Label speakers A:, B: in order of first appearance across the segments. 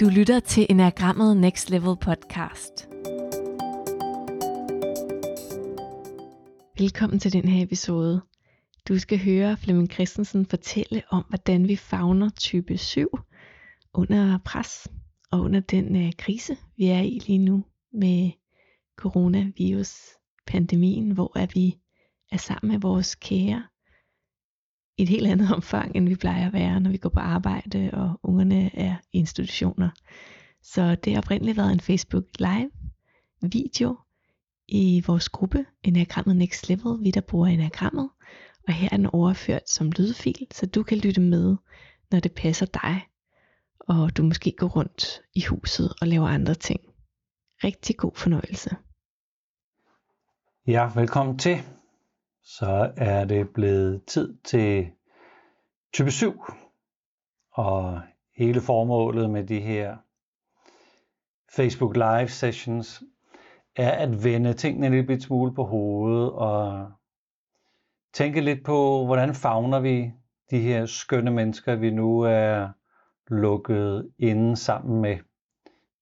A: Du lytter til Enagrammet Next Level podcast. Velkommen til den her episode. Du skal høre Flemming Christensen fortælle om, hvordan vi fagner type 7 under pres og under den uh, krise, vi er i lige nu med coronavirus-pandemien, hvor er vi er sammen med vores kære i et helt andet omfang, end vi plejer at være, når vi går på arbejde, og ungerne er i institutioner. Så det har oprindeligt været en Facebook Live video i vores gruppe, Enagrammet Next Level, vi der bruger Enagrammet, og her er den overført som lydfil, så du kan lytte med, når det passer dig, og du måske går rundt i huset og laver andre ting. Rigtig god fornøjelse.
B: Ja, velkommen til så er det blevet tid til type 7. Og hele formålet med de her Facebook Live sessions er at vende tingene en lille smule på hovedet og tænke lidt på, hvordan fagner vi de her skønne mennesker, vi nu er lukket inde sammen med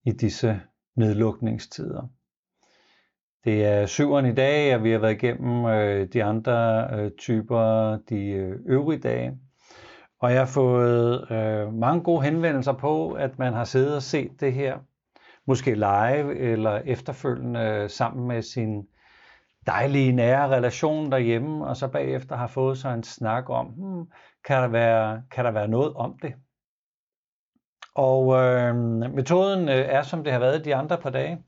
B: i disse nedlukningstider. Det er syveren i dag, og vi har været igennem øh, de andre øh, typer de øh, øvrige dage. Og jeg har fået øh, mange gode henvendelser på, at man har siddet og set det her, måske live eller efterfølgende sammen med sin dejlige nære relation derhjemme, og så bagefter har fået sig en snak om, hmm, kan, der være, kan der være noget om det? Og øh, metoden øh, er, som det har været de andre par dage.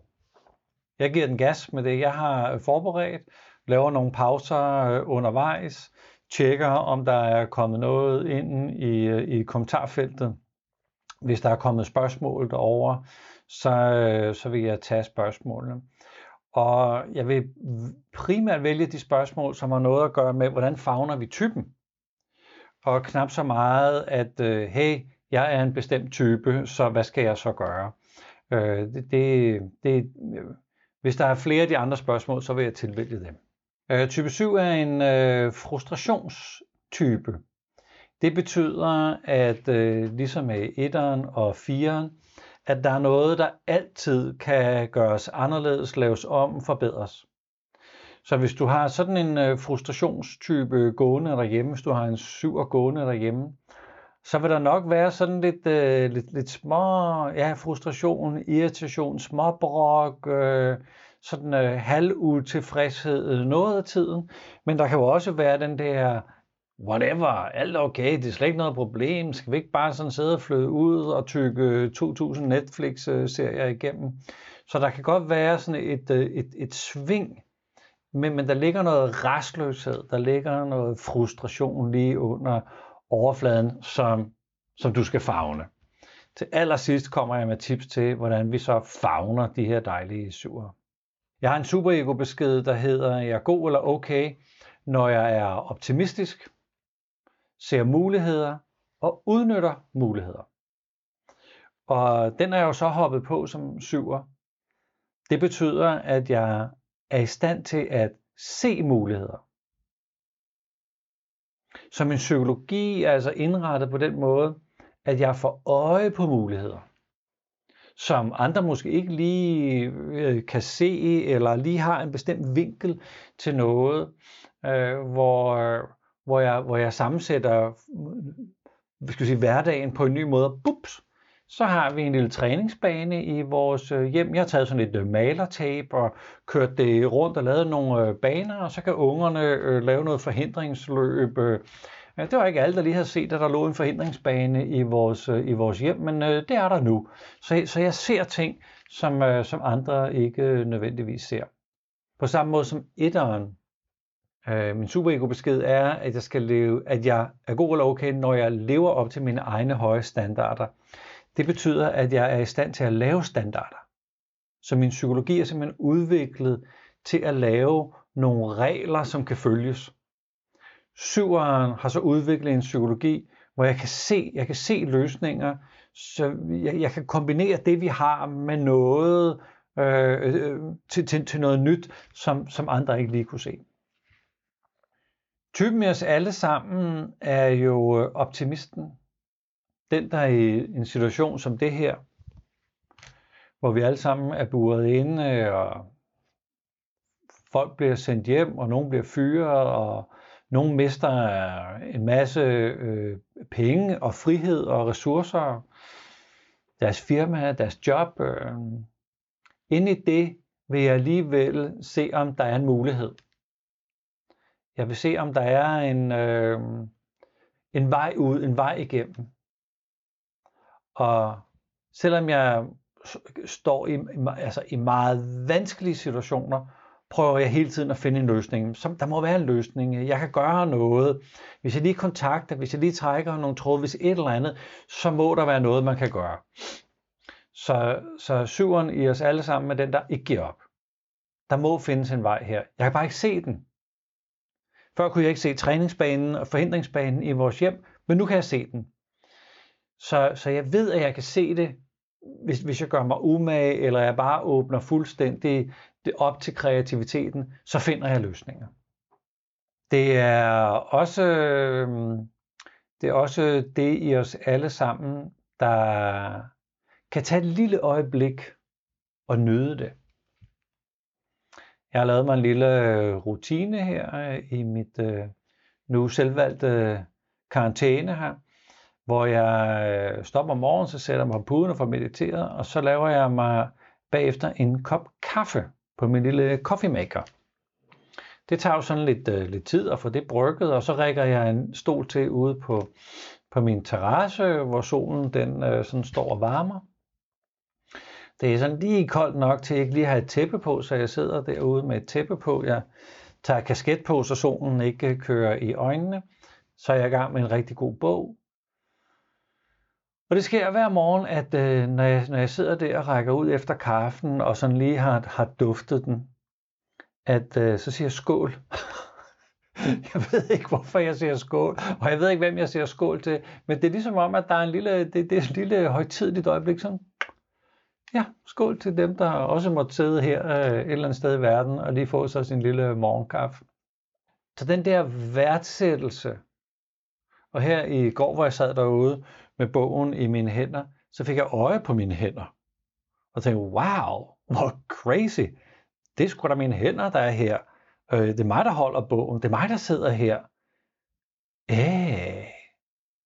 B: Jeg giver den gas med det, jeg har øh, forberedt, laver nogle pauser øh, undervejs, tjekker, om der er kommet noget ind i, øh, i kommentarfeltet. Hvis der er kommet spørgsmål derovre, så, så vil jeg tage spørgsmålene. Og jeg vil primært vælge de spørgsmål, som har noget at gøre med, hvordan fagner vi typen. Og knap så meget, at hey, jeg er en bestemt type, så hvad skal jeg så gøre? Det, det, det hvis der er flere af de andre spørgsmål, så vil jeg tilvælge dem. Øh, type 7 er en øh, frustrationstype. Det betyder, at øh, ligesom med 1'eren og 4'eren, at der er noget, der altid kan gøres anderledes, laves om, forbedres. Så hvis du har sådan en øh, frustrationstype gående derhjemme, hvis du har en 7 gående derhjemme, så vil der nok være sådan lidt, øh, lidt, lidt små ja, frustration, irritation, småbrok, øh, sådan øh, halvutilfredshed noget af tiden. Men der kan jo også være den der, whatever, alt okay, det er slet ikke noget problem, skal vi ikke bare sådan sidde og flyde ud og tykke 2000 Netflix-serier igennem. Så der kan godt være sådan et, øh, et, et sving, men, men der ligger noget restløshed, der ligger noget frustration lige under overfladen, som, som du skal fagne. Til allersidst kommer jeg med tips til, hvordan vi så fagner de her dejlige syver. Jeg har en superego besked, der hedder, jeg er god eller okay, når jeg er optimistisk, ser muligheder og udnytter muligheder. Og den er jeg jo så hoppet på som syver. Det betyder, at jeg er i stand til at se muligheder. Så min psykologi er altså indrettet på den måde, at jeg får øje på muligheder, som andre måske ikke lige øh, kan se, eller lige har en bestemt vinkel til noget, øh, hvor, hvor, jeg, hvor jeg sammensætter skal jeg sige, hverdagen på en ny måde. Bups, så har vi en lille træningsbane i vores øh, hjem. Jeg har taget sådan lidt øh, malertape og kørt det rundt og lavet nogle øh, baner, og så kan ungerne lave noget forhindringsløb. Det var ikke alle, der lige havde set, at der lå en forhindringsbane i vores, i vores hjem, men det er der nu. Så, så jeg ser ting, som, som andre ikke nødvendigvis ser. På samme måde som etteren, min superego-besked er, at jeg skal leve, at jeg er god eller okay, når jeg lever op til mine egne høje standarder. Det betyder, at jeg er i stand til at lave standarder. Så min psykologi er simpelthen udviklet til at lave nogle regler, som kan følges. Syveren har så udviklet en psykologi, hvor jeg kan se, jeg kan se løsninger, så jeg, jeg kan kombinere det, vi har, med noget øh, øh, til, til, til noget nyt, som, som andre ikke lige kunne se. Typen af os alle sammen er jo øh, optimisten den, der i en situation som det her hvor vi alle sammen er buret inde, og folk bliver sendt hjem, og nogen bliver fyret, og nogen mister en masse øh, penge og frihed og ressourcer, deres firma, deres job. Øh. Ind i det vil jeg alligevel se, om der er en mulighed. Jeg vil se, om der er en, øh, en vej ud, en vej igennem. Og selvom jeg står i, altså i meget vanskelige situationer, prøver jeg hele tiden at finde en løsning. Så der må være en løsning. Jeg kan gøre noget. Hvis jeg lige kontakter, hvis jeg lige trækker nogle tråde, hvis et eller andet, så må der være noget, man kan gøre. Så, så syveren i os alle sammen er den, der ikke giver op. Der må findes en vej her. Jeg kan bare ikke se den. Før kunne jeg ikke se træningsbanen og forhindringsbanen i vores hjem, men nu kan jeg se den. Så, så jeg ved, at jeg kan se det, hvis, hvis jeg gør mig umage, eller jeg bare åbner fuldstændig det op til kreativiteten, så finder jeg løsninger. Det er også øh, det, er også det i os alle sammen, der kan tage et lille øjeblik og nyde det. Jeg har lavet mig en lille øh, rutine her øh, i mit nu selvvalgte karantæne her, hvor jeg øh, stopper om morgenen, så sætter jeg mig på puden og får mediteret, og så laver jeg mig bagefter en kop kaffe på min lille coffee maker. Det tager jo sådan lidt, uh, lidt tid at få det brygget, og så rækker jeg en stol til ude på, på min terrasse, hvor solen den uh, sådan står og varmer. Det er sådan lige koldt nok til at ikke lige have et tæppe på, så jeg sidder derude med et tæppe på. Jeg tager kasket på, så solen ikke kører i øjnene. Så er jeg i gang med en rigtig god bog. Og det sker hver morgen, at øh, når, jeg, når jeg sidder der og rækker ud efter kaffen, og sådan lige har, har duftet den, at øh, så siger jeg skål. jeg ved ikke, hvorfor jeg siger skål, og jeg ved ikke, hvem jeg siger skål til, men det er ligesom om, at der er en lille, det, det er et lille højtidligt øjeblik, sådan, ja, skål til dem, der også måtte sidde her øh, et eller andet sted i verden, og lige få sig sin lille morgenkaffe. Så den der værdsættelse, og her i går, hvor jeg sad derude, med bogen i mine hænder, så fik jeg øje på mine hænder. Og tænkte, wow, hvor crazy. Det er sgu da mine hænder, der er her. Øh, det er mig, der holder bogen. Det er mig, der sidder her. Æh,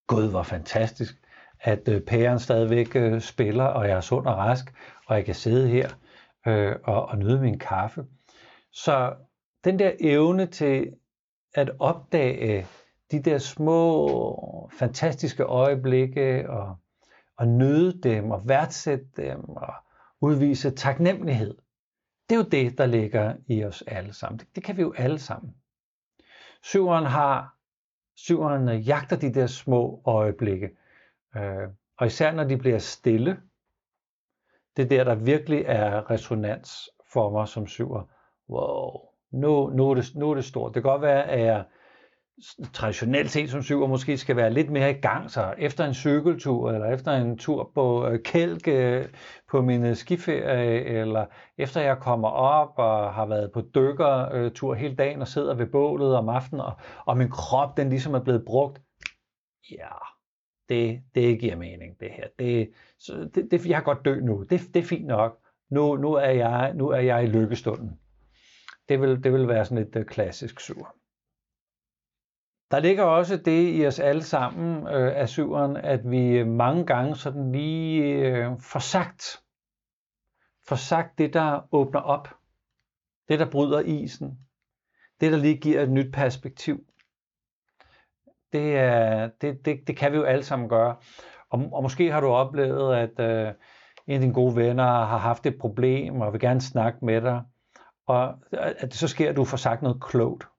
B: Gud, hvor fantastisk, at øh, pæren stadigvæk øh, spiller, og jeg er sund og rask, og jeg kan sidde her øh, og, og nyde min kaffe. Så den der evne til at opdage de der små, fantastiske øjeblikke, og, og nyde dem, og værdsætte dem, og udvise taknemmelighed. Det er jo det, der ligger i os alle sammen. Det, det kan vi jo alle sammen. Syveren har, syveren øh, jagter de der små øjeblikke, øh, og især når de bliver stille, det er der, der virkelig er resonans for mig som syver. Wow, nu, nu, er det, nu er det stort. Det kan godt være, at jeg traditionelt set som syver måske skal være lidt mere i gang, så efter en cykeltur, eller efter en tur på øh, kælk øh, på min øh, skiferie, eller efter jeg kommer op og har været på dykkertur øh, hele dagen og sidder ved bålet om aftenen, og, og min krop den ligesom er blevet brugt, ja, det, det giver mening det her. Det, så det, det, jeg kan godt dø nu, det, det er fint nok. Nu, nu, er jeg, nu er jeg i lykkestunden. Det vil, det vil være sådan et øh, klassisk sur. Der ligger også det i os alle sammen øh, af syveren, at vi øh, mange gange sådan lige øh, får sagt, får sagt det, der åbner op. Det, der bryder isen. Det, der lige giver et nyt perspektiv. Det, er, det, det, det kan vi jo alle sammen gøre. Og, og måske har du oplevet, at øh, en af dine gode venner har haft et problem og vil gerne snakke med dig. Og at det så sker, at du får sagt noget klogt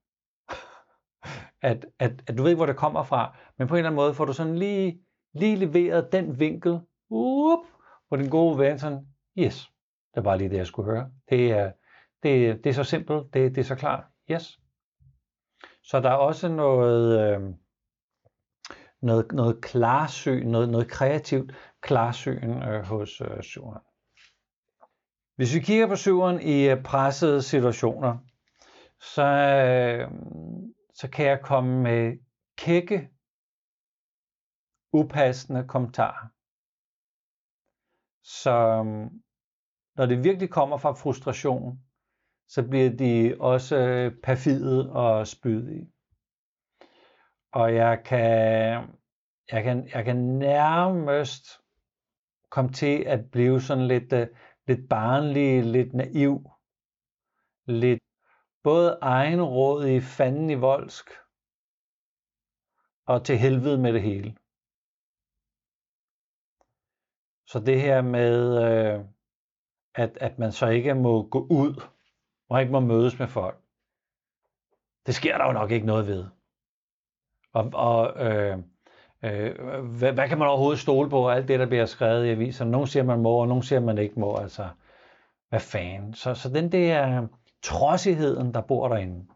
B: at, at, at du ved, hvor det kommer fra, men på en eller anden måde får du sådan lige, lige leveret den vinkel, up, hvor den gode ven sådan, yes, det var lige det, jeg skulle høre. Det er, det, det er så simpelt, det, det er så klart, yes. Så der er også noget, øh, noget, noget klarsyn, noget, noget kreativt klarsyn øh, hos øh, syveren. Hvis vi kigger på syveren i øh, pressede situationer, så, øh, så kan jeg komme med kække, upassende kommentarer, Så øhm, når det virkelig kommer fra frustration, så bliver de også øh, perfide og spydige. Og jeg kan, jeg kan, jeg kan nærmest komme til at blive sådan lidt, øh, lidt barnlig, lidt naiv, lidt både egenrådig, fanden i voldsk, og til helvede med det hele. Så det her med, øh, at, at man så ikke må gå ud, og ikke må mødes med folk, det sker der jo nok ikke noget ved. Og, og øh, øh, hvad, hvad kan man overhovedet stole på, alt det, der bliver skrevet i aviserne? Nogle siger, man må, og nogle siger, man ikke må. Altså, hvad fanden? Så, så den der trodsigheden, der bor derinde.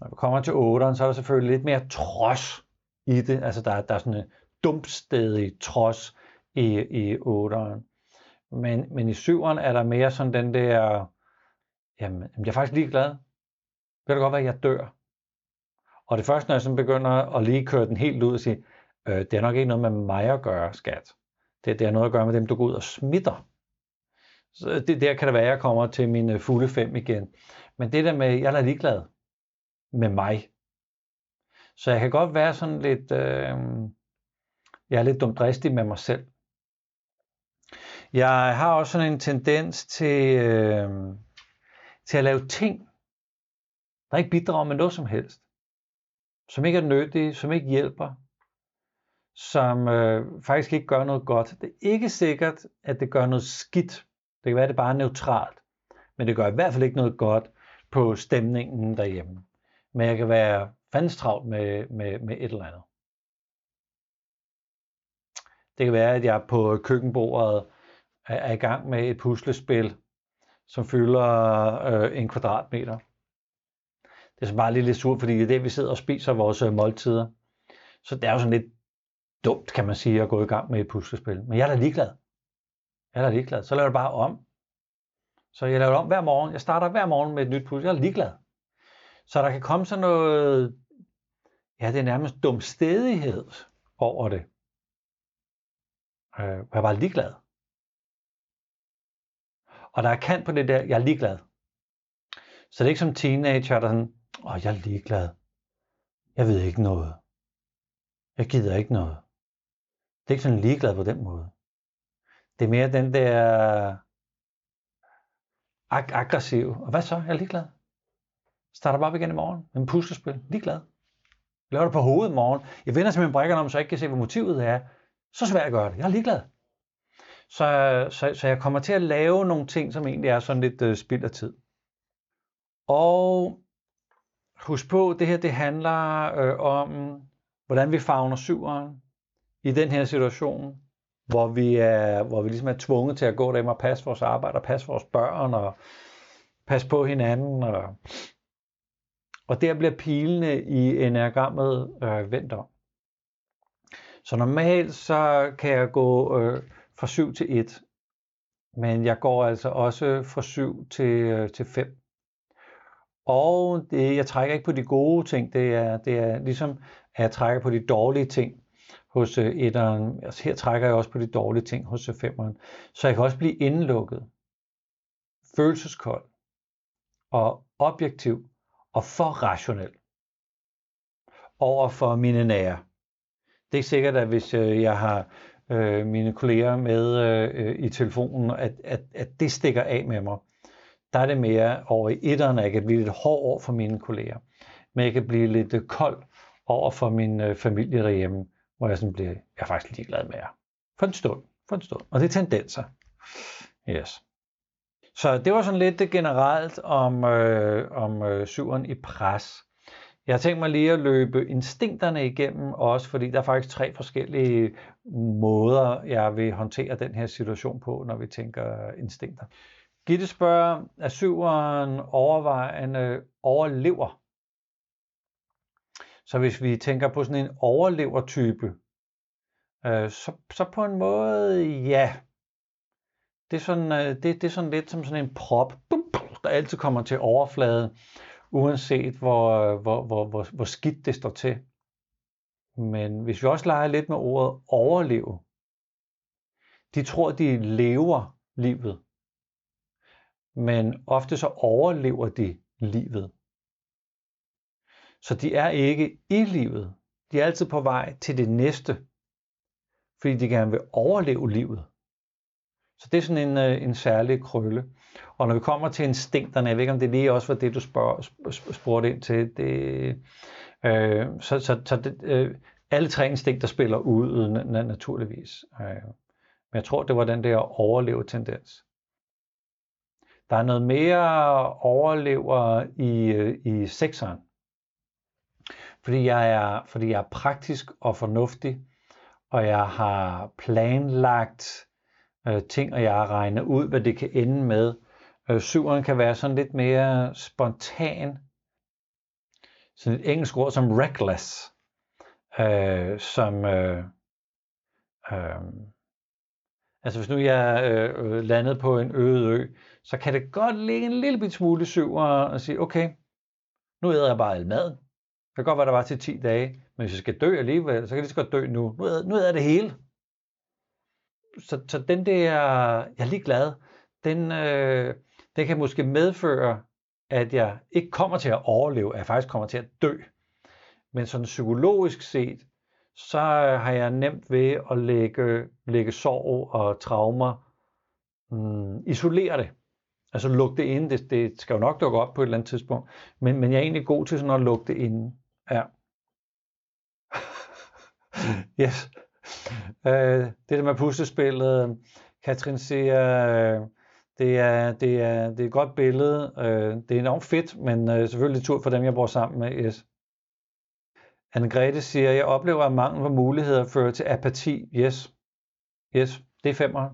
B: Når vi kommer til 8'eren, så er der selvfølgelig lidt mere trods i det. Altså, der, der er sådan en dumpstedig trods i, i 8'eren. Men, men i 7'eren er der mere sådan den der, jamen, jeg er faktisk ligeglad. Det kan godt være, at jeg dør. Og det første, når jeg sådan begynder at lige køre den helt ud og sige, øh, det er nok ikke noget med mig at gøre, skat. Det, det er noget at gøre med dem, du går ud og smitter. Så det, der kan det være, at jeg kommer til mine øh, fulde fem igen. Men det der med, jeg er ligeglad med mig. Så jeg kan godt være sådan lidt, øh, jeg er lidt dumdristig med mig selv. Jeg har også sådan en tendens til, øh, til at lave ting, der ikke bidrager med noget som helst. Som ikke er nyttige, som ikke hjælper, som øh, faktisk ikke gør noget godt. Det er ikke sikkert, at det gør noget skidt. Det kan være, at det bare er neutralt. Men det gør i hvert fald ikke noget godt på stemningen derhjemme. Men jeg kan være fandstravlt med, med, med et eller andet. Det kan være, at jeg på køkkenbordet er i gang med et puslespil, som fylder øh, en kvadratmeter. Det er så bare lidt, lidt surt, fordi det er det, vi sidder og spiser vores øh, måltider. Så det er jo sådan lidt dumt, kan man sige, at gå i gang med et puslespil. Men jeg er da ligeglad. Jeg er da ligeglad. Så laver det bare om. Så jeg laver det om hver morgen. Jeg starter hver morgen med et nyt puls. Jeg er ligeglad. Så der kan komme sådan noget, ja, det er nærmest dumstedighed over det. Øh, jeg er bare ligeglad. Og der er kant på det der, jeg er ligeglad. Så det er ikke som teenager, der er sådan, åh, jeg er ligeglad. Jeg ved ikke noget. Jeg gider ikke noget. Det er ikke sådan ligeglad på den måde. Det er mere den der ag- aggressiv. Og hvad så? Jeg er ligeglad. Starter bare op igen i morgen med en puslespil. Ligeglad. Laver det på hovedet i morgen. Jeg vender simpelthen brækkerne om, så jeg ikke kan se, hvad motivet er. Så svært at gøre det. Jeg er ligeglad. Så, så, så jeg kommer til at lave nogle ting, som egentlig er sådan lidt øh, spild af tid. Og husk på, det her det handler øh, om, hvordan vi fagner syveren i den her situation, hvor vi, er, hvor vi ligesom er tvunget til at gå derhjemme og passe vores arbejde, og passe vores børn, og passe på hinanden. Og, og der bliver pilene i enagrammet øh, vendt om. Så normalt så kan jeg gå øh, fra 7 til 1. Men jeg går altså også fra 7 til, øh, til 5. Og det, jeg trækker ikke på de gode ting. Det er, det er ligesom, at jeg trækker på de dårlige ting hos øh, etteren. Altså her trækker jeg også på de dårlige ting hos øh, femeren. Så jeg kan også blive indelukket, følelseskold og objektiv og for rationel over for mine nære. Det er sikkert, at hvis øh, jeg har øh, mine kolleger med øh, i telefonen, at, at, at det stikker af med mig. Der er det mere over i etteren, at jeg kan blive lidt hård over for mine kolleger. Men jeg kan blive lidt kold over for min øh, familie derhjemme, hvor jeg sådan bliver, jeg er faktisk ligeglad med jer. For en stund. For en stund. Og det er tendenser. Yes. Så det var sådan lidt generelt om, øh, om øh, syveren i pres. Jeg har tænkt mig lige at løbe instinkterne igennem også, fordi der er faktisk tre forskellige måder, jeg vil håndtere den her situation på, når vi tænker instinkter. Gitte spørger, er syveren overvejende overlever? Så hvis vi tænker på sådan en overlevertype, øh, så, så på en måde, ja. Det er, sådan, øh, det, det er sådan lidt som sådan en prop, der altid kommer til overfladen uanset hvor, hvor, hvor, hvor, hvor skidt det står til. Men hvis vi også leger lidt med ordet overleve, de tror, de lever livet. men ofte så overlever de livet. Så de er ikke i livet. De er altid på vej til det næste, fordi de gerne vil overleve livet. Så det er sådan en, øh, en særlig krølle. Og når vi kommer til instinkterne, jeg ved ikke om det lige også var det, du spørg, spurgte ind til, det, øh, så, så, så det, øh, alle tre instinkter spiller ud øh, naturligvis. Øh, men jeg tror, det var den der overleve tendens. Der er noget mere overlever i, øh, i sekseren. Fordi jeg, er, fordi jeg er praktisk og fornuftig, og jeg har planlagt øh, ting, og jeg har regnet ud, hvad det kan ende med. Øh, syveren kan være sådan lidt mere spontan. Sådan et engelsk ord som reckless, øh, som øh, øh, altså hvis nu jeg øh, øh landede på en øde ø, så kan det godt ligge en lille bit smule syver og sige, okay, nu æder jeg bare al maden. Det kan godt være, der var til 10 dage, men hvis jeg skal dø alligevel, så kan jeg lige så godt dø nu. Nu er, nu er det hele så, så den der, jeg er lige glad, den, øh, den kan måske medføre, at jeg ikke kommer til at overleve, at jeg faktisk kommer til at dø. Men sådan psykologisk set, så har jeg nemt ved at lægge, lægge sorg og traumer, mm, isolere det. Altså lukke det inde. det, det skal jo nok dukke op på et eller andet tidspunkt, men, men jeg er egentlig god til sådan at lukke det inde. Ja. yes. Øh, det der med puslespillet, Katrin siger, øh, det, er, det, er, det er et godt billede. Øh, det er enormt fedt, men øh, selvfølgelig tur for dem, jeg bor sammen med. Yes. Anne-Grethe siger, jeg oplever, at mangel på muligheder fører til apati. Yes. Yes, det er femmer.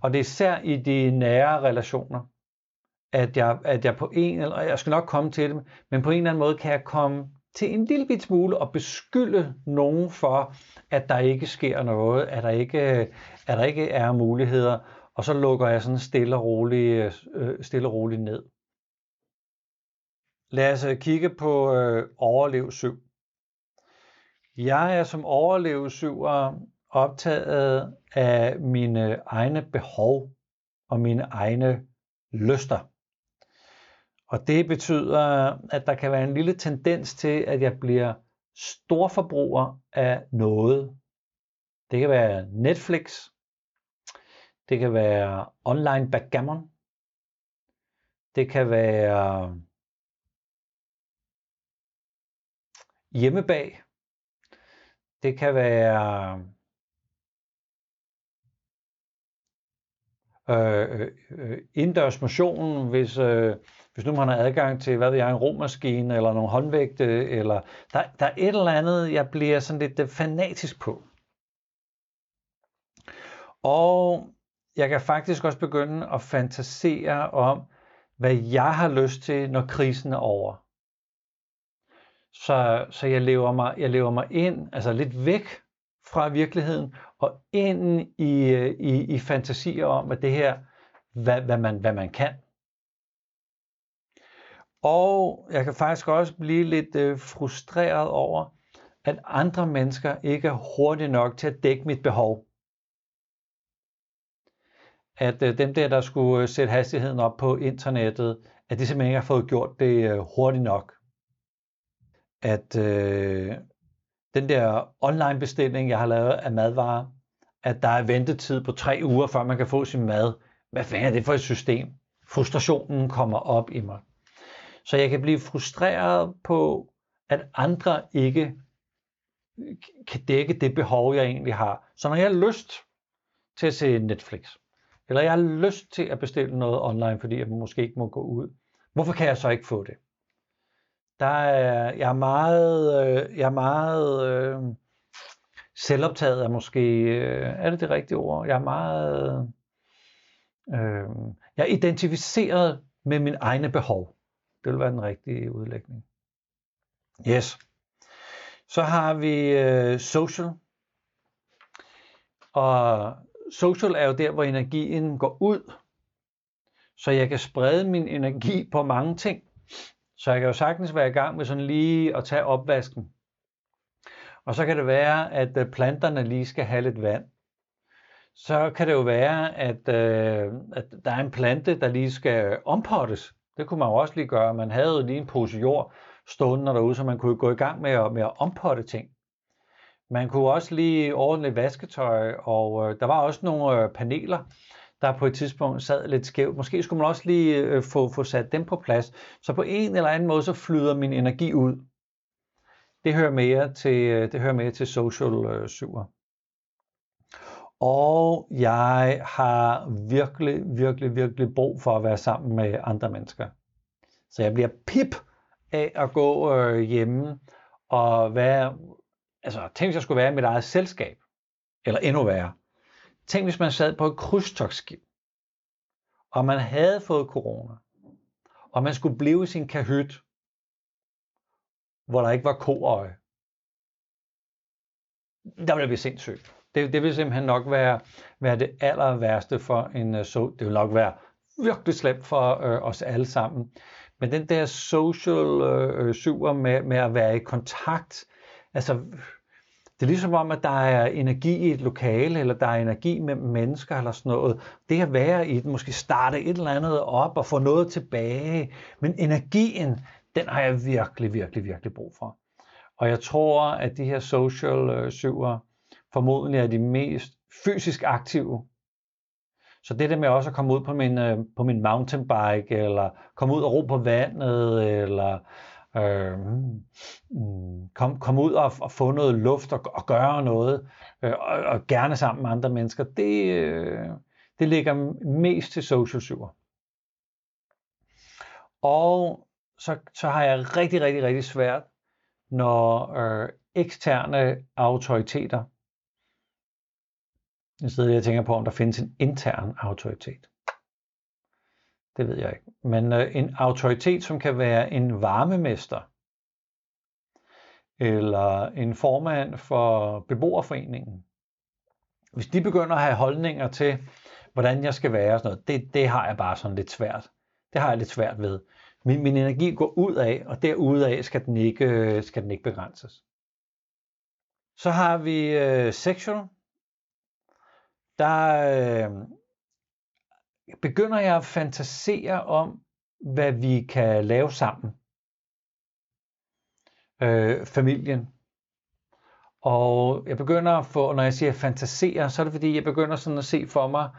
B: Og det er især i de nære relationer, at jeg, at jeg på en, eller jeg skal nok komme til det, men på en eller anden måde kan jeg komme til en lille bit smule at beskylde nogen for, at der ikke sker noget, at der ikke, at der ikke er muligheder, og så lukker jeg sådan stille og roligt, øh, stille og roligt ned. Lad os øh, kigge på øh, overlev 7. Jeg er som overlev 7 optaget af mine egne behov og mine egne lyster. Og det betyder, at der kan være en lille tendens til, at jeg bliver storforbruger af noget. Det kan være Netflix, det kan være online backgammon, det kan være hjemmebag, det kan være øh, øh, øh indendørs motion, hvis, øh, hvis nu man har adgang til, hvad ved jeg, en romaskine, eller nogle håndvægte, eller der, der er et eller andet, jeg bliver sådan lidt øh, fanatisk på. Og jeg kan faktisk også begynde at fantasere om, hvad jeg har lyst til, når krisen er over. Så, så jeg, lever mig, jeg lever mig ind, altså lidt væk fra virkeligheden, og ind i, øh, i, i fantasier om, at det her, hvad, hvad, man, hvad man kan. Og jeg kan faktisk også blive lidt øh, frustreret over, at andre mennesker ikke er hurtige nok til at dække mit behov. At øh, dem der, der skulle øh, sætte hastigheden op på internettet, at de simpelthen ikke har fået gjort det øh, hurtigt nok. At øh, den der online bestilling, jeg har lavet af madvarer, at der er ventetid på tre uger, før man kan få sin mad. Hvad fanden er det for et system? Frustrationen kommer op i mig. Så jeg kan blive frustreret på, at andre ikke kan dække det behov, jeg egentlig har. Så når jeg har lyst til at se Netflix, eller jeg har lyst til at bestille noget online, fordi jeg måske ikke må gå ud, hvorfor kan jeg så ikke få det? Der er, jeg er meget, øh, jeg er meget øh, selvoptaget er måske, øh, er det det rigtige ord? Jeg er meget, øh, jeg er identificeret med mine egne behov. Det vil være den rigtige udlægning. Yes. Så har vi øh, social. Og social er jo der, hvor energien går ud. Så jeg kan sprede min energi på mange ting. Så jeg kan jo sagtens være i gang med sådan lige at tage opvasken. Og så kan det være, at øh, planterne lige skal have lidt vand. så kan det jo være, at, øh, at der er en plante, der lige skal ompottes. Det kunne man jo også lige gøre. Man havde jo lige en pose jord stående derude, så man kunne gå i gang med at, med at ompotte ting. Man kunne også lige ordne vasketøj, og øh, der var også nogle øh, paneler, der på et tidspunkt sad lidt skævt. Måske skulle man også lige øh, få, få sat dem på plads. Så på en eller anden måde, så flyder min energi ud. Det hører mere til, øh, det hører mere til social øh, syver. Og jeg har virkelig, virkelig, virkelig brug for at være sammen med andre mennesker. Så jeg bliver pip af at gå øh, hjemme og være, altså tænk hvis jeg skulle være i mit eget selskab, eller endnu værre. Tænk hvis man sad på et krydstogsskib, og man havde fået corona, og man skulle blive i sin kahyt, hvor der ikke var koøje. Der ville jeg blive sindssygt. Det, det vil simpelthen nok være, være det aller værste for en øh, uh, så. Det vil nok være virkelig slemt for uh, os alle sammen. Men den der social uh, syver med, med at være i kontakt, altså det er ligesom om, at der er energi i et lokale, eller der er energi med mennesker, eller sådan noget. Det at være i det, måske starte et eller andet op og få noget tilbage. Men energien, den har jeg virkelig, virkelig, virkelig brug for. Og jeg tror, at de her social øh, syver formodentlig er de mest fysisk aktive. Så det der med også at komme ud på min, øh, på min mountainbike, eller komme ud og ro på vandet, eller øh, mm, komme kom ud og, og få noget luft og, og gøre noget, øh, og, og gerne sammen med andre mennesker, det, øh, det ligger mest til social syver. Og så, så har jeg rigtig, rigtig, rigtig svært, når øh, eksterne autoriteter, i stedet jeg tænker på, om der findes en intern autoritet. Det ved jeg ikke. Men øh, en autoritet, som kan være en varmemester, eller en formand for beboerforeningen. Hvis de begynder at have holdninger til, hvordan jeg skal være, og sådan noget, det, det har jeg bare sådan lidt svært. Det har jeg lidt svært ved. Min, min energi går ud af, og derudaf skal den ikke, øh, skal den ikke begrænses. Så har vi øh, sexual. Der øh, begynder jeg at fantasere om, hvad vi kan lave sammen. Øh, familien. Og jeg begynder at få, når jeg siger fantasere, så er det fordi, jeg begynder sådan at se for mig,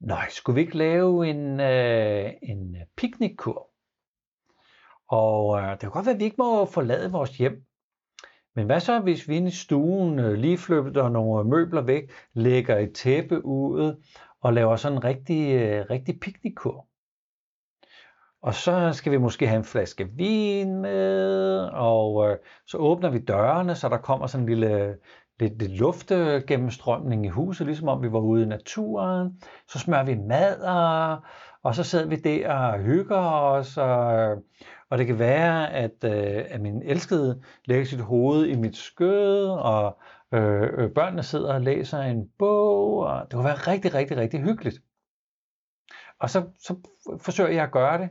B: nej, skulle vi ikke lave en, øh, en piknikkur? Og øh, det kan godt være, at vi ikke må forlade vores hjem. Men hvad så, hvis vi inde i stuen øh, lige flytter nogle øh, møbler væk, lægger et tæppe ud og laver sådan en rigtig, øh, rigtig piknikkur? Og så skal vi måske have en flaske vin med, og øh, så åbner vi dørene, så der kommer sådan en lille lidt, lidt luftgennemstrømning i huset, ligesom om vi var ude i naturen. Så smører vi mad, og, og så sidder vi der og hygger os, og, og det kan være, at, øh, at min elskede lægger sit hoved i mit skød, og øh, øh, børnene sidder og læser en bog, og det kunne være rigtig, rigtig, rigtig hyggeligt. Og så, så forsøger jeg at gøre det.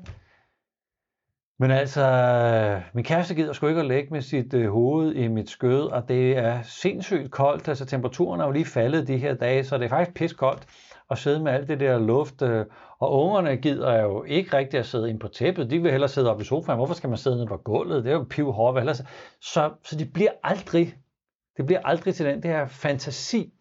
B: Men altså, min kæreste gider sgu ikke at lægge med sit øh, hoved i mit skød, og det er sindssygt koldt. Altså temperaturen er jo lige faldet de her dage, så det er faktisk pis koldt at sidde med alt det der luft. Øh, og ungerne gider jo ikke rigtig at sidde ind på tæppet. De vil hellere sidde oppe i sofaen. Hvorfor skal man sidde nede på gulvet? Det er jo piv hårdt. Så, så de bliver aldrig, det bliver aldrig til den der fantasi.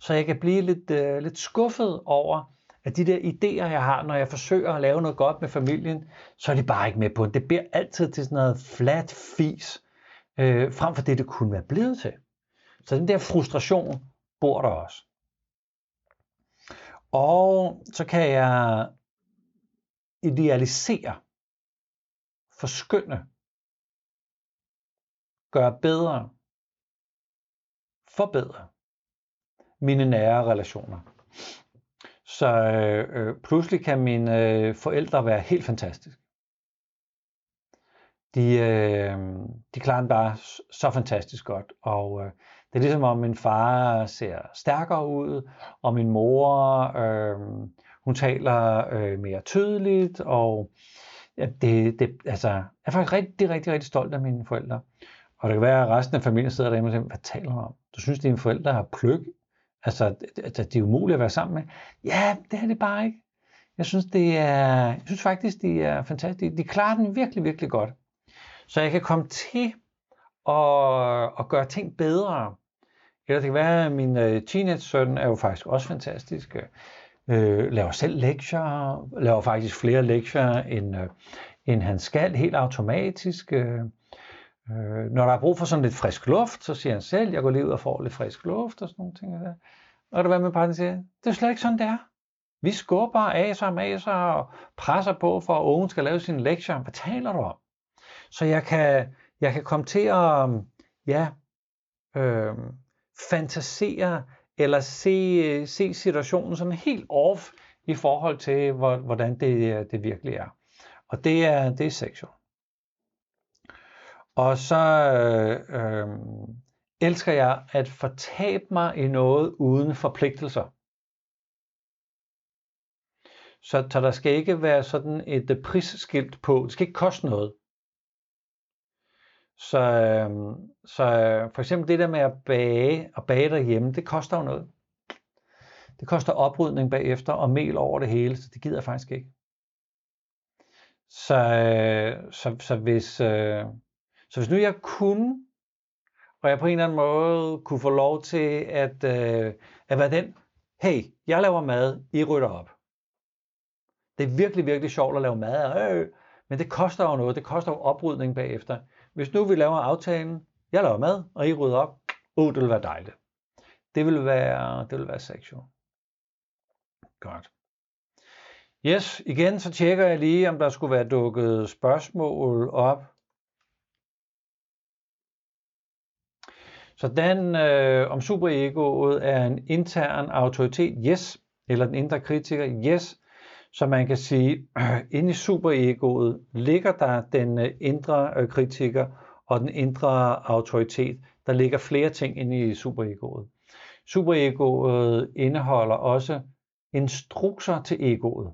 B: Så jeg kan blive lidt, øh, lidt skuffet over, at de der idéer, jeg har, når jeg forsøger at lave noget godt med familien, så er de bare ikke med på det. Det bliver altid til sådan noget flat fis, øh, frem for det, det kunne være blevet til. Så den der frustration bor der også. Og så kan jeg idealisere, forskynde, gøre bedre, forbedre mine nære relationer. Så øh, pludselig kan mine øh, forældre være helt fantastiske. De, øh, de klarer den bare så fantastisk godt, og øh, det er ligesom om min far ser stærkere ud, og min mor, øh, hun taler øh, mere tydeligt, og ja, det, det, altså, jeg er faktisk rigtig, rigtig, rigtig stolt af mine forældre. Og det kan være, at resten af familien sidder derhjemme og siger, hvad taler du om? Du synes, dine forældre har pløk Altså, altså det er umuligt at være sammen med. Ja, det er det bare ikke. Jeg synes, det er, jeg synes faktisk, de er fantastiske. De klarer den virkelig, virkelig godt. Så jeg kan komme til og, og gøre ting bedre. Eller det kan være, at min øh, teenage-søn er jo faktisk også fantastisk. Øh, øh laver selv lektier, laver faktisk flere lektier, end, øh, end han skal, helt automatisk. Øh, øh, når der er brug for sådan lidt frisk luft, så siger han selv, jeg går lige ud og får lidt frisk luft og sådan nogle ting. Der. Og det var med partner siger, det er slet ikke sådan, det er. Vi skubber, aser og maser og presser på, for at ungen skal lave sine lektier. Hvad taler du om? Så jeg kan, jeg kan komme til at ja, øh, fantasere eller se, se situationen sådan helt off i forhold til, hvordan det, det virkelig er. Og det er, det er sexual. Og så øh, elsker jeg at fortabe mig i noget uden forpligtelser. Så, så der skal ikke være sådan et prisskilt på. Det skal ikke koste noget. Så, øhm, så øh, for eksempel det der med at bage og bage derhjemme, det koster jo noget. Det koster oprydning bagefter og mel over det hele, så det gider jeg faktisk ikke. Så, øh, så, så, hvis, øh, så hvis nu jeg kunne, og jeg på en eller anden måde kunne få lov til at, øh, at være den, hey, jeg laver mad, I rydder op. Det er virkelig, virkelig sjovt at lave mad, øh, men det koster jo noget, det koster jo oprydning bagefter. Hvis nu vi laver aftalen, jeg laver mad, og I rydder op, uh, det vil være dejligt. Det vil være, det vil være sexual. Godt. Yes, igen så tjekker jeg lige, om der skulle være dukket spørgsmål op. Så den øh, om superegoet er en intern autoritet, yes, eller den indre kritiker, yes. Så man kan sige, øh, inde i superegoet ligger der den øh, indre øh, kritiker og den indre autoritet. Der ligger flere ting inde i superegoet. Superegoet indeholder også instrukser til egoet.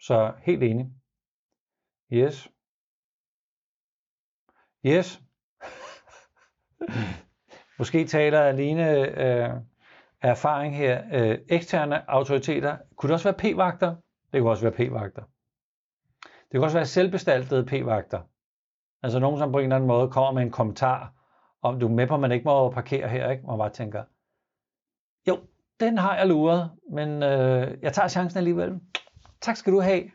B: Så helt enig. Yes. Yes. Måske taler alene øh, erfaring her. Øh, eksterne autoriteter. Kunne det også være p-vagter? Det kunne også være p-vagter. Det kunne også være selvbestaltede p-vagter. Altså nogen, som på en eller anden måde kommer med en kommentar, om du er med på, at man ikke må parkere her, ikke? Man bare tænker, jo, den har jeg luret, men øh, jeg tager chancen alligevel. Tak skal du have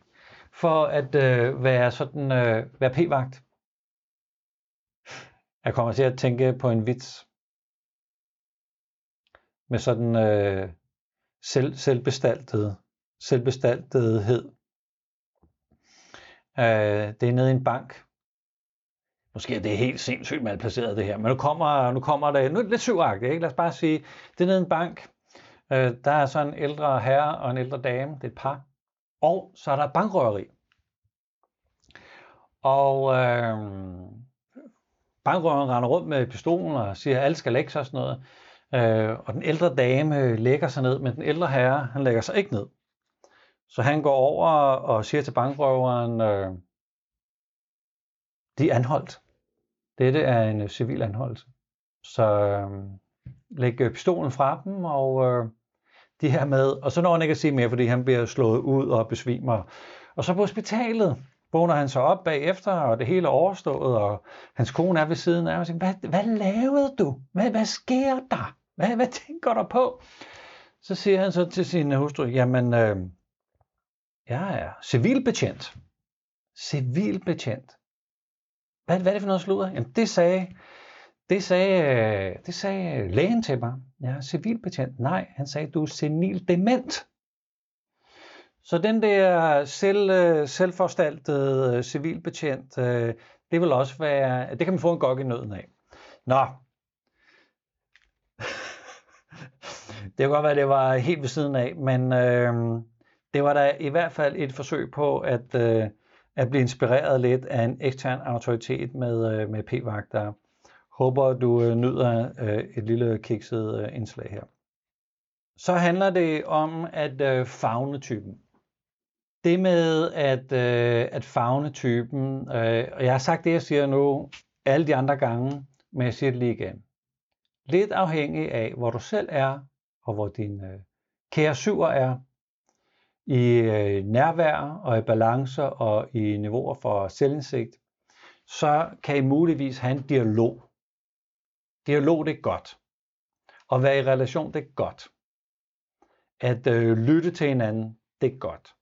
B: for at øh, være sådan øh, være p-vagt. Jeg kommer til at tænke på en vits med sådan øh, selv, selvbestaltet, selvbestaltethed. Øh, det er nede i en bank. Måske er det helt sindssygt malplaceret det her, men nu kommer, nu kommer det, nu er det lidt syvagtigt, ikke? lad os bare sige, det er nede i en bank. Øh, der er så en ældre herre og en ældre dame, det er et par, og så er der bankrøveri. Og øh, bankrøveren render rundt med pistolen og siger, at alle skal lægge sig og sådan noget. Øh, og den ældre dame lægger sig ned, men den ældre herre, han lægger sig ikke ned. Så han går over og siger til bankrøveren, øh, de er anholdt. Dette er en øh, civil anholdelse. Så øh, læg pistolen fra dem, og øh, de her med, og så når han ikke at sige mere, fordi han bliver slået ud og besvimer. Og så på hospitalet vågner han så op bagefter, og det hele er overstået, og hans kone er ved siden af, og siger, hvad, hvad lavede du? Hvad, hvad sker der? Hvad, hvad tænker du på? Så siger han så til sin hustru, jamen, øh, jeg er civilbetjent. Civilbetjent. Hvad, hvad er det for noget sludder? Jamen, det sagde, det sagde, øh, det sagde lægen til mig. Jeg er civilbetjent. Nej, han sagde, du er senil dement. Så den der selv, øh, selvforstaltede øh, civilbetjent, øh, det vil også være, det kan man få en gok i nøden af. Nå. det kan godt være, at det var helt ved siden af, men øh, det var da i hvert fald et forsøg på at, øh, at blive inspireret lidt af en ekstern autoritet med, øh, med p-vagter. Håber, du øh, nyder øh, et lille kikset øh, indslag her. Så handler det om at øh, fagne typen. Det med at, øh, at fagne typen, øh, og jeg har sagt det, jeg siger nu alle de andre gange, men jeg siger det lige igen. Lidt afhængig af, hvor du selv er, og hvor din øh, kære syver er, i øh, nærvær og i balancer og i niveauer for selvindsigt, så kan I muligvis have en dialog. Dialog det er godt. At være i relation det er godt. At øh, lytte til hinanden det er godt.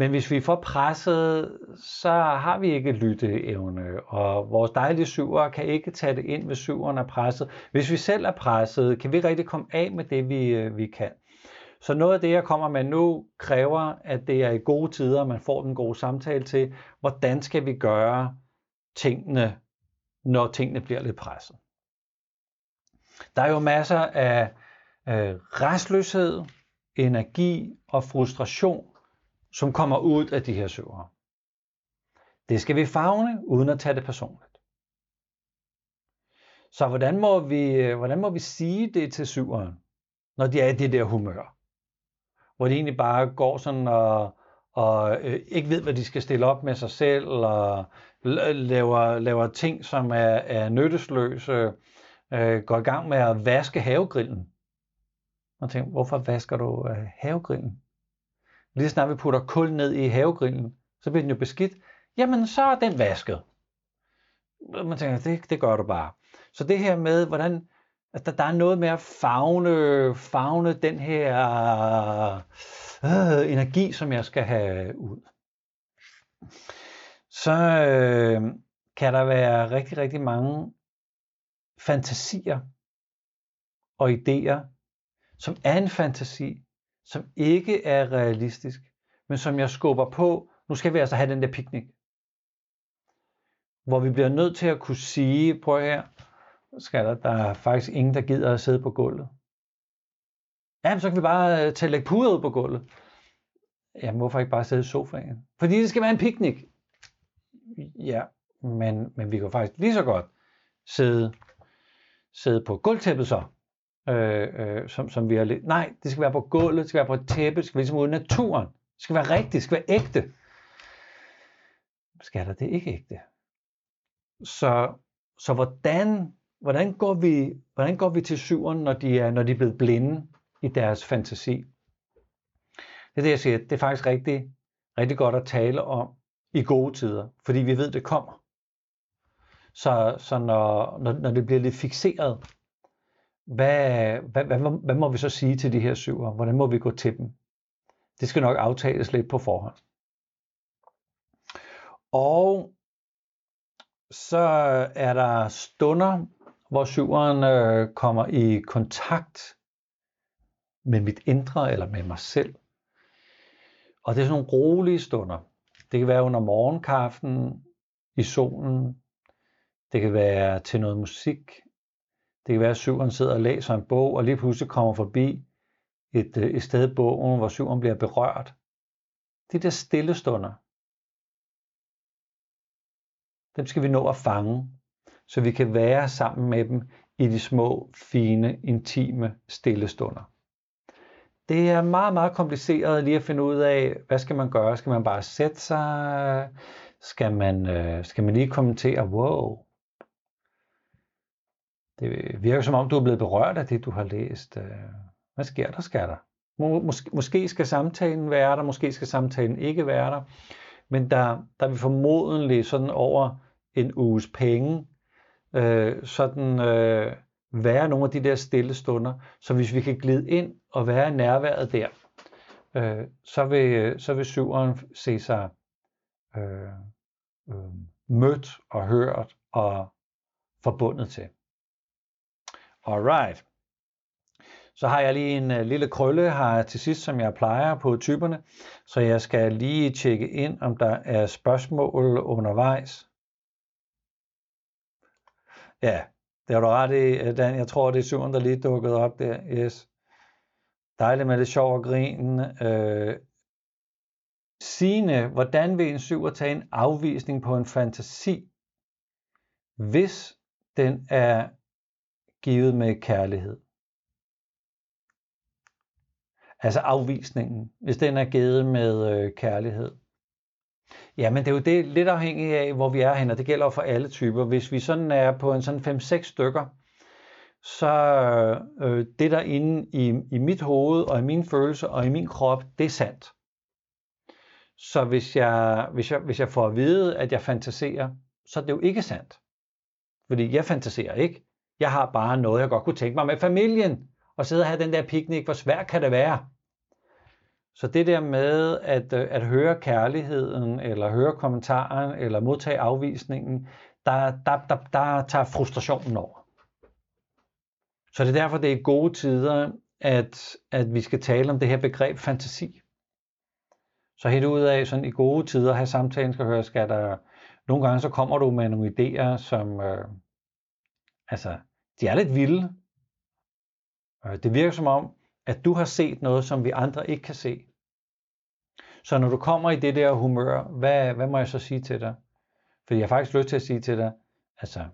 B: Men hvis vi får presset, så har vi ikke lytteevne, og vores dejlige syver kan ikke tage det ind, hvis syveren er presset. Hvis vi selv er presset, kan vi ikke rigtig komme af med det, vi, øh, vi kan. Så noget af det, jeg kommer med nu, kræver, at det er i gode tider, man får den gode samtale til, hvordan skal vi gøre tingene, når tingene bliver lidt presset. Der er jo masser af øh, restløshed, energi og frustration, som kommer ud af de her søvere. Det skal vi fagne, uden at tage det personligt. Så hvordan må vi, øh, hvordan må vi sige det til syveren, når de er i det der humør? Hvor de egentlig bare går sådan og, og øh, ikke ved, hvad de skal stille op med sig selv, og øh, laver, laver ting, som er, er nyttesløse, øh, går i gang med at vaske havegrillen. Og tænker, hvorfor vasker du øh, havegrillen? Lige snart vi putter kul ned i havegrillen, så bliver den jo beskidt. Jamen, så er den vasket. Man tænker, det, det gør du bare. Så det her med, hvordan at der, der er noget med at fagne, fagne den her øh, energi, som jeg skal have ud. Så øh, kan der være rigtig, rigtig mange fantasier og idéer, som er en fantasi, som ikke er realistisk, men som jeg skubber på, nu skal vi altså have den der piknik. Hvor vi bliver nødt til at kunne sige, prøv her, skal der, der er faktisk ingen, der gider at sidde på gulvet. Jamen, så kan vi bare øh, tage lægge puder ud på gulvet. Jamen, hvorfor ikke bare sidde i sofaen? Fordi det skal være en piknik. Ja, men, men vi kan faktisk lige så godt sidde, sidde på gulvtæppet så øh, øh, som, som vi har lidt. Nej, det skal være på gulvet, det skal være på et tæppe, det skal være ligesom ude naturen. Det skal være rigtigt, det skal være ægte. Skal der det ikke ægte? Så, så hvordan, hvordan, går vi, hvordan går vi til syveren, når de, er, når de er blevet blinde i deres fantasi? Det er det, jeg siger. Det er faktisk rigtig, rigtig godt at tale om i gode tider, fordi vi ved, det kommer. Så, så når, når, når det bliver lidt fixeret, hvad, hvad, hvad, hvad må vi så sige til de her syver? Hvordan må vi gå til dem? Det skal nok aftales lidt på forhånd. Og så er der stunder, hvor syveren øh, kommer i kontakt med mit indre eller med mig selv. Og det er sådan nogle rolige stunder. Det kan være under morgenkaffen, i solen. Det kan være til noget musik. Det kan være, at syveren sidder og læser en bog, og lige pludselig kommer forbi et, øh, et sted i bogen, hvor syveren bliver berørt. De der stillestunder, dem skal vi nå at fange, så vi kan være sammen med dem i de små, fine, intime, stillestunder. Det er meget, meget kompliceret lige at finde ud af, hvad skal man gøre? Skal man bare sætte sig? Skal man, øh, skal man lige kommentere, wow, det virker som om, du er blevet berørt af det, du har læst. Øh, hvad sker der, sker der? Måske, måske skal samtalen være der, måske skal samtalen ikke være der. Men der, der vil formodentlig sådan over en uges penge, øh, sådan øh, være nogle af de der stille stunder. Så hvis vi kan glide ind og være i nærværet der, øh, så, vil, så vil syveren se sig øh, øh, mødt og hørt og forbundet til. Alright. Så har jeg lige en øh, lille krølle her til sidst, som jeg plejer på typerne. Så jeg skal lige tjekke ind, om der er spørgsmål undervejs. Ja, det har du ret i, øh, Dan. Jeg tror, det er syvende, der lige dukket op der. Yes. Dejligt med det sjov og grin. Øh, Signe, hvordan vil en syver tage en afvisning på en fantasi, hvis den er givet med kærlighed. Altså afvisningen, hvis den er givet med øh, kærlighed. Jamen det er jo det lidt afhængigt af, hvor vi er henne, og det gælder for alle typer. Hvis vi sådan er på en sådan 5-6 stykker, så øh, det der inde i, i mit hoved og i mine følelser og i min krop, det er sandt. Så hvis jeg, hvis, jeg, hvis jeg får at vide, at jeg fantaserer, så er det jo ikke sandt. Fordi jeg fantaserer ikke. Jeg har bare noget, jeg godt kunne tænke mig med familien. Og sidde og have den der piknik, hvor svært kan det være? Så det der med at, øh, at høre kærligheden, eller høre kommentaren, eller modtage afvisningen, der, der, der, der tager frustrationen over. Så det er derfor, det er gode tider, at, at vi skal tale om det her begreb fantasi. Så helt ud af sådan i gode tider, have samtalen skal høre, skal der, nogle gange så kommer du med nogle idéer, som, øh, altså, de er lidt vilde. Øh, det virker som om, at du har set noget, som vi andre ikke kan se. Så når du kommer i det der humør, hvad, hvad må jeg så sige til dig? For jeg har faktisk lyst til at sige til dig, altså,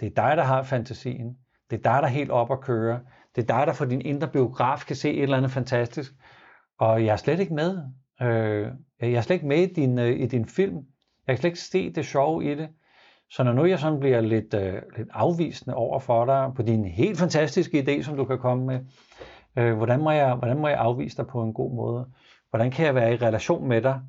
B: det er dig, der har fantasien. Det er dig, der er helt op at køre. Det er dig, der for din indre biograf kan se et eller andet fantastisk. Og jeg er slet ikke med. Øh, jeg er slet ikke med i din, øh, i din film. Jeg kan slet ikke se det sjove i det. Så når nu jeg sådan bliver lidt, øh, lidt afvisende over for dig på din helt fantastiske idé, som du kan komme med, øh, hvordan, må jeg, hvordan må jeg afvise dig på en god måde? Hvordan kan jeg være i relation med dig,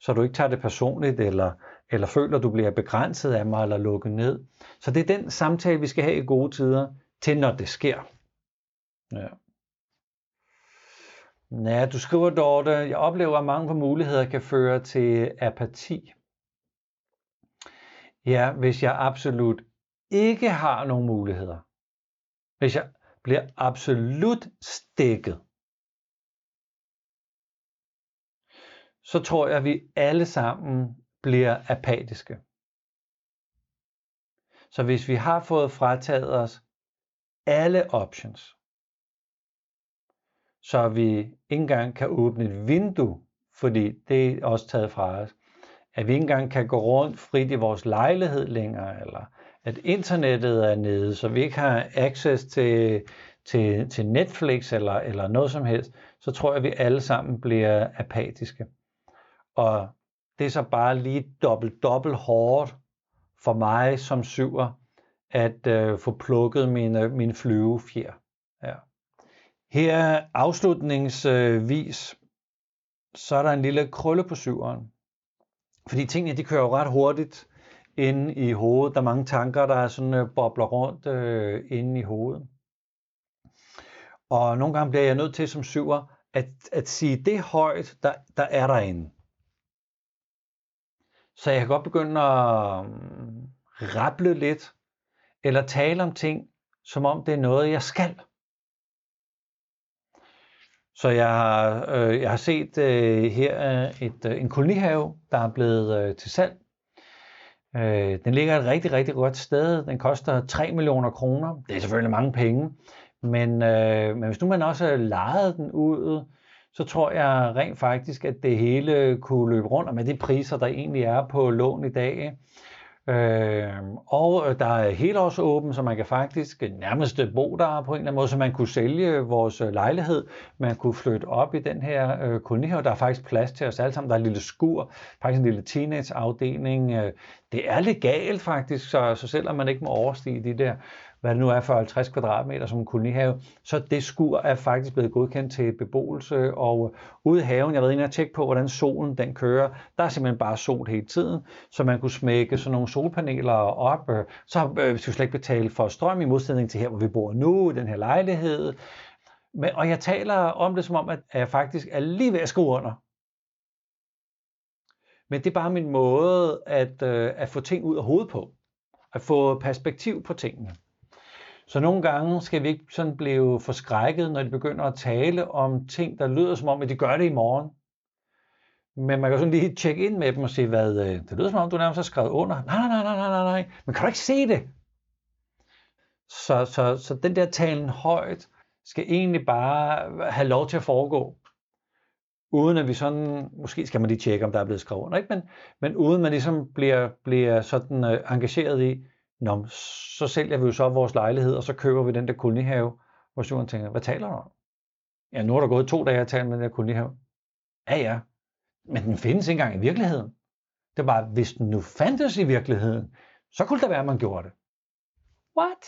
B: så du ikke tager det personligt, eller, eller føler, du bliver begrænset af mig, eller lukket ned? Så det er den samtale, vi skal have i gode tider, til når det sker. Ja. Ja, du skriver, Dorte, jeg oplever, at mange muligheder kan føre til apati. Ja, hvis jeg absolut ikke har nogen muligheder. Hvis jeg bliver absolut stikket. Så tror jeg, at vi alle sammen bliver apatiske. Så hvis vi har fået frataget os alle options, så vi ikke engang kan åbne et vindue, fordi det er også taget fra os. At vi ikke engang kan gå rundt frit i vores lejlighed længere, eller at internettet er nede, så vi ikke har access til, til, til Netflix eller, eller noget som helst, så tror jeg, at vi alle sammen bliver apatiske. Og det er så bare lige dobbelt, dobbelt hårdt for mig som syver, at øh, få plukket mine, mine flyvefjer. Ja. Her afslutningsvis, øh, så er der en lille krølle på syveren. Fordi tingene, de kører jo ret hurtigt inde i hovedet. Der er mange tanker, der er sådan øh, bobler rundt øh, inde i hovedet. Og nogle gange bliver jeg nødt til som syver, at, at sige det højt, der, der er derinde. Så jeg kan godt begynde at mm, um, rapple lidt, eller tale om ting, som om det er noget, jeg skal. Så jeg har, øh, jeg har set øh, her øh, et, øh, en kolonihave, der er blevet øh, til salg. Øh, den ligger et rigtig, rigtig godt sted. Den koster 3 millioner kroner. Det er selvfølgelig mange penge. Men, øh, men hvis nu man også lejede den ud, så tror jeg rent faktisk, at det hele kunne løbe rundt, og med de priser, der egentlig er på lån i dag, Øhm, øh, og der er helt også åben, så man kan faktisk nærmest bo der på en eller anden måde, så man kunne sælge vores øh, lejlighed, man kunne flytte op i den her øh, kolonihave, der er faktisk plads til os alle sammen, der er en lille skur, faktisk en lille teenageafdeling, øh, det er legalt faktisk, så, så selvom man ikke må overstige de der hvad det nu er for 50 kvadratmeter som en kolonihave, så det skur er faktisk blevet godkendt til beboelse, og ude i haven, jeg ved ikke, jeg tjekke på, hvordan solen den kører, der er simpelthen bare sol hele tiden, så man kunne smække sådan nogle solpaneler op, så øh, vi slet ikke betale for strøm i modsætning til her, hvor vi bor nu, den her lejlighed. Men, og jeg taler om det som om, at jeg faktisk er lige ved at skrive under. Men det er bare min måde at, øh, at få ting ud af hovedet på. At få perspektiv på tingene. Så nogle gange skal vi ikke sådan blive forskrækket, når de begynder at tale om ting, der lyder som om, at de gør det i morgen. Men man kan sådan lige tjekke ind med dem og sige, hvad, øh, det lyder som om, du nærmest har skrevet under. Nej, nej, nej, nej, nej, nej. Men kan du ikke se det? Så, så, så den der talen højt skal egentlig bare have lov til at foregå. Uden at vi sådan, måske skal man lige tjekke, om der er blevet skrevet under, ikke? Men, men uden man ligesom bliver, bliver sådan øh, engageret i, Nå, så sælger vi jo så vores lejlighed, og så køber vi den der kolonihave, hvor Sjøren tænker, hvad taler du om? Ja, nu er der gået to dage at tale med den der kolonihave. Ja, ja. Men den findes ikke engang i virkeligheden. Det var, hvis den nu fandtes i virkeligheden, så kunne det være, at man gjorde det. What?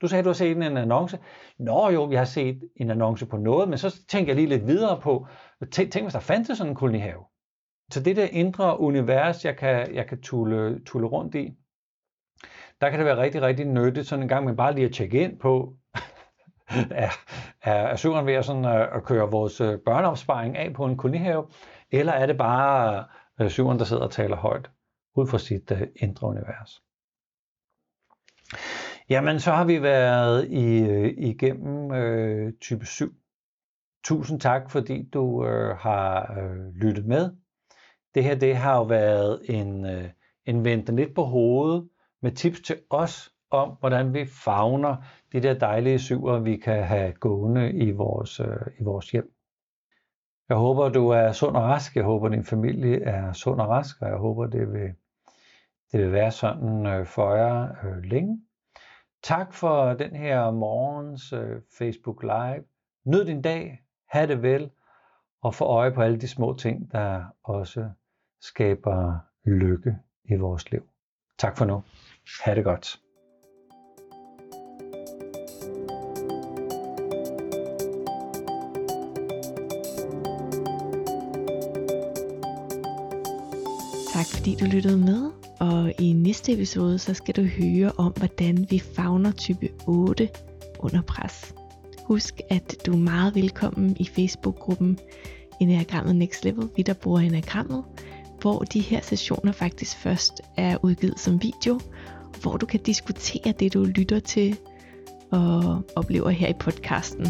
B: Du sagde, du har set en annonce. Nå jo, jeg har set en annonce på noget, men så tænker jeg lige lidt videre på, tænk, tænk hvis der fandtes sådan en kolonihave. Så det der indre univers, jeg kan, jeg kan tulle, tulle rundt i, der kan det være rigtig, rigtig nyttigt sådan en gang med bare lige at tjekke ind på, er, er, er søgeren ved at, sådan, øh, at køre vores øh, børneopsparing af på en kolonihave, eller er det bare øh, syveren, der sidder og taler højt ud fra sit uh, indre univers? Jamen, så har vi været i, igennem øh, type 7. Tusind tak, fordi du øh, har øh, lyttet med. Det her det har jo været en, øh, en vente lidt på hovedet med tips til os om, hvordan vi fagner de der dejlige syver, vi kan have gående i vores, øh, i vores hjem. Jeg håber, du er sund og rask. Jeg håber, din familie er sund og rask, og jeg håber, det vil, det vil være sådan øh, for jer øh, længe. Tak for den her morgens øh, Facebook Live. Nyd din dag. Ha' det vel. Og få øje på alle de små ting, der også skaber lykke i vores liv. Tak for nu. Ha' det godt.
A: Tak fordi du lyttede med, og i næste episode, så skal du høre om, hvordan vi fagner type 8 under pres. Husk, at du er meget velkommen i Facebook-gruppen Enagrammet Next Level, vi der bruger Enagrammet, hvor de her sessioner faktisk først er udgivet som video, hvor du kan diskutere det, du lytter til og oplever her i podcasten.